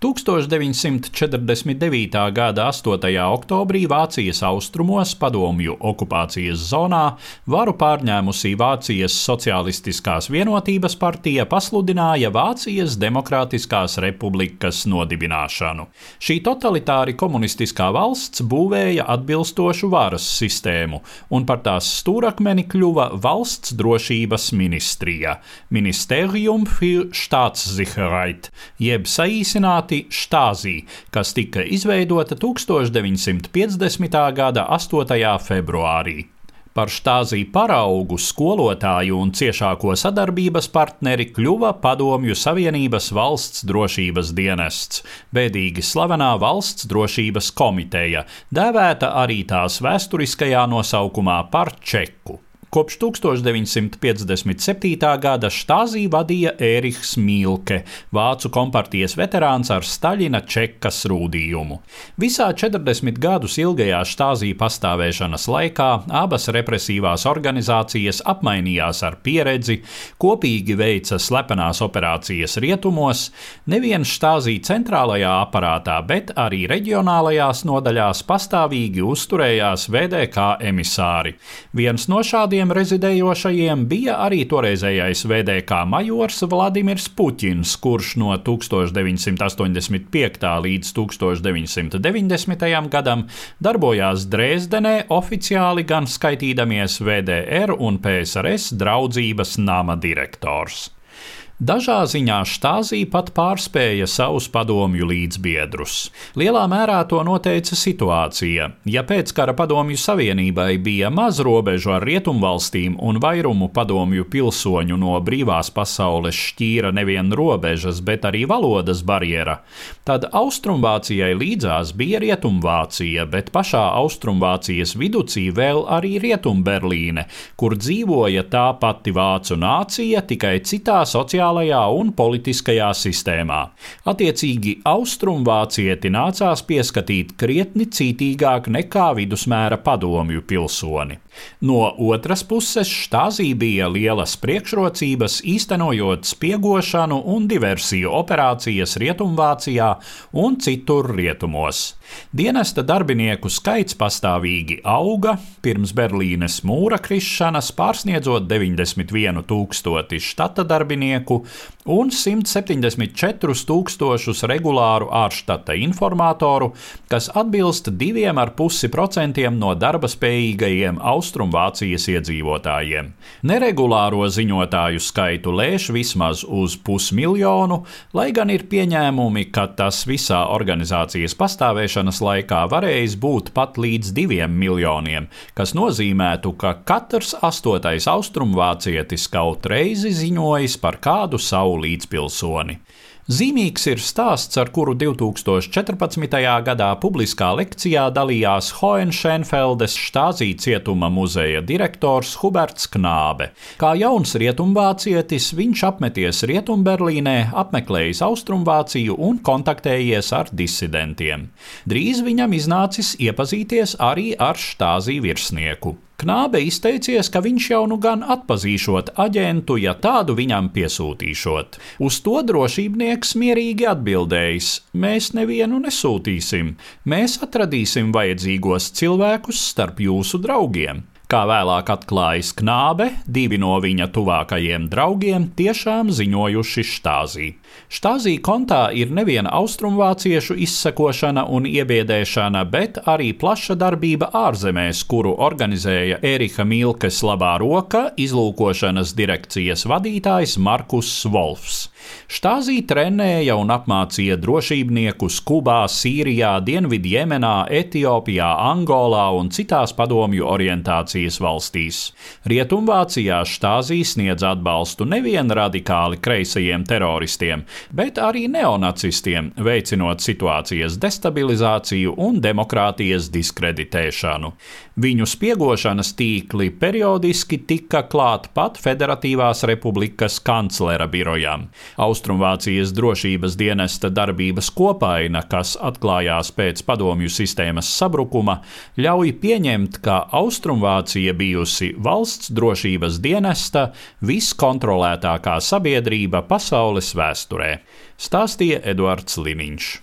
1949. gada 8. oktobrī Vācijas austrumos, padomju okupācijas zonā, varu pārņēmusī Vācijas Socialistiskās vienotības partija pasludināja Vācijas Demokrātiskās republikas nodibināšanu. Šī totalitāri komunistiskā valsts būvēja atbilstošu varas sistēmu, un par tās stūrakmeni kļuva Valsts drošības ministrija - Ministerium für Staatssicherheit, jeb saīsināt proti štāzī, kas tika izveidota 1950. gada 8. februārī. Par štāzī paraugu skolotāju un ciešāko sadarbības partneri kļuva Padomju Savienības valsts drošības dienests, bēdīgi slavenā valsts drošības komiteja, dēvēta arī tās vēsturiskajā nosaukumā par Čeku. Kopš 1957. gada štāzī vadīja Ērihs Mīlke, vācu kompartijas veterāns ar Staļina čekas rūdījumu. Visā 40 gadus ilgajā štāzī pastāvēšanas laikā abas represīvās organizācijas apmainījās ar pieredzi, kopīgi veica slepenās operācijas rietumos, nevien štāzī centrālajā aparātā, bet arī reģionālajās nodaļās pastāvīgi uzturējās VDK emisāri. Viens no šādiem tādiem rezidējošajiem bija arī toreizējais VDK majors Vladimirs Puķins, kurš no 1985. līdz 1990. gadam darbojās Dresdenē oficiāli gan skaitīdamies VDR un PSRS draudzības nama direktors. Dažā ziņā štāzī pat pārspēja savus padomju līdzbiedrus. Lielā mērā to noteica situācija. Ja pēckara padomju savienībai bija maz robežu ar rietumvalstīm un vairumu padomju pilsoņu no brīvās pasaules šķīra nevien robežas, bet arī valodas barjera, tad Austrumvācijai līdzās bija Rietumvācija, bet pašā Austrumvācijas viducī vēl arī Rietumberlīne, kur dzīvoja tā pati vācu nācija, tikai citā sociālā sociālajā un politiskajā sistēmā. Attiecīgi, austrumvācieti nācās pieskatīt krietni cītīgāk nekā vidusmēra padomju pilsoni. No otras puses, štāzī bija lielas priekšrocības īstenojot spiegošanu un diversiju operācijas Rietumvācijā un citur rietumos. Dienesta darbinieku skaits pastāvīgi auga, pirms Berlīnes mūra krišanas pārsniedzot 91 tūkstoti štata darbinieku un 174 tūkstošus regulāru ārštata informatoru, kas atbilst 2,5% no darba spējīgajiem Austrumvācijas iedzīvotājiem. Neregulāro ziņotāju skaitu lēš vismaz uz pusmiljonu, lai gan ir pieņēmumi, ka tas visā organizācijas pastāvēšanas laikā varējis būt pat līdz diviem miljoniem, kas nozīmētu, ka katrs astotais austrumvācietis kaut reizi ziņojis par kādu savu līdzpilsoni. Zīmīgs ir stāsts, ar kuru 2014. gadā publiskā lekcijā dalījās Hohenšenfeldes štāzī cietuma muzeja direktors Huberts Knābe. Kā jauns rietumvācietis, viņš apmeties Rietumberlīnē, apmeklējis Austrumvāciju un kontaktējies ar disidentiem. Drīz viņam iznācis iepazīties arī ar štāzī virsnieku. Knābe izteicies, ka viņš jau nu gan atpazīšot aģentu, ja tādu viņam piesūtīšot. Uz to drošībnieks mierīgi atbildējis: Mēs nevienu nesūtīsim, mēs atradīsim vajadzīgos cilvēkus starp jūsu draugiem. Kā vēlāk atklājas Knābe, divi no viņa tuvākajiem draugiem tiešām ziņojuši štāzī. Štāzī kontā ir neviena austrumvāciešu izsekošana un iebiedēšana, bet arī plaša darbība ārzemēs, kuru organizēja Erika Milkes labā roka, izlūkošanas direkcijas vadītājs Markus Wolfs. Štāzī trenēja un apmācīja drošībniekus Kubā, Sīrijā, Dienvidjemenā, Etiopijā, Angolā un citās padomju orientācijas valstīs. Rietumvācijā Štāzī sniedz atbalstu nevien radikāli kreisajiem teroristiem, bet arī neonacistiem, veicinot situācijas destabilizāciju un demokrātijas diskreditēšanu. Viņu spiegošanas tīkli periodiski tika klāt pat Federatīvās republikas kanclera birojām. Austrumvācijas drošības dienesta darbības kopaina, kas atklājās pēc padomju sistēmas sabrukuma, ļauj pieņemt, ka Austrumvācija bijusi valsts drošības dienesta viskontrolētākā sabiedrība pasaules vēsturē stāstīja Eduards Liniņš.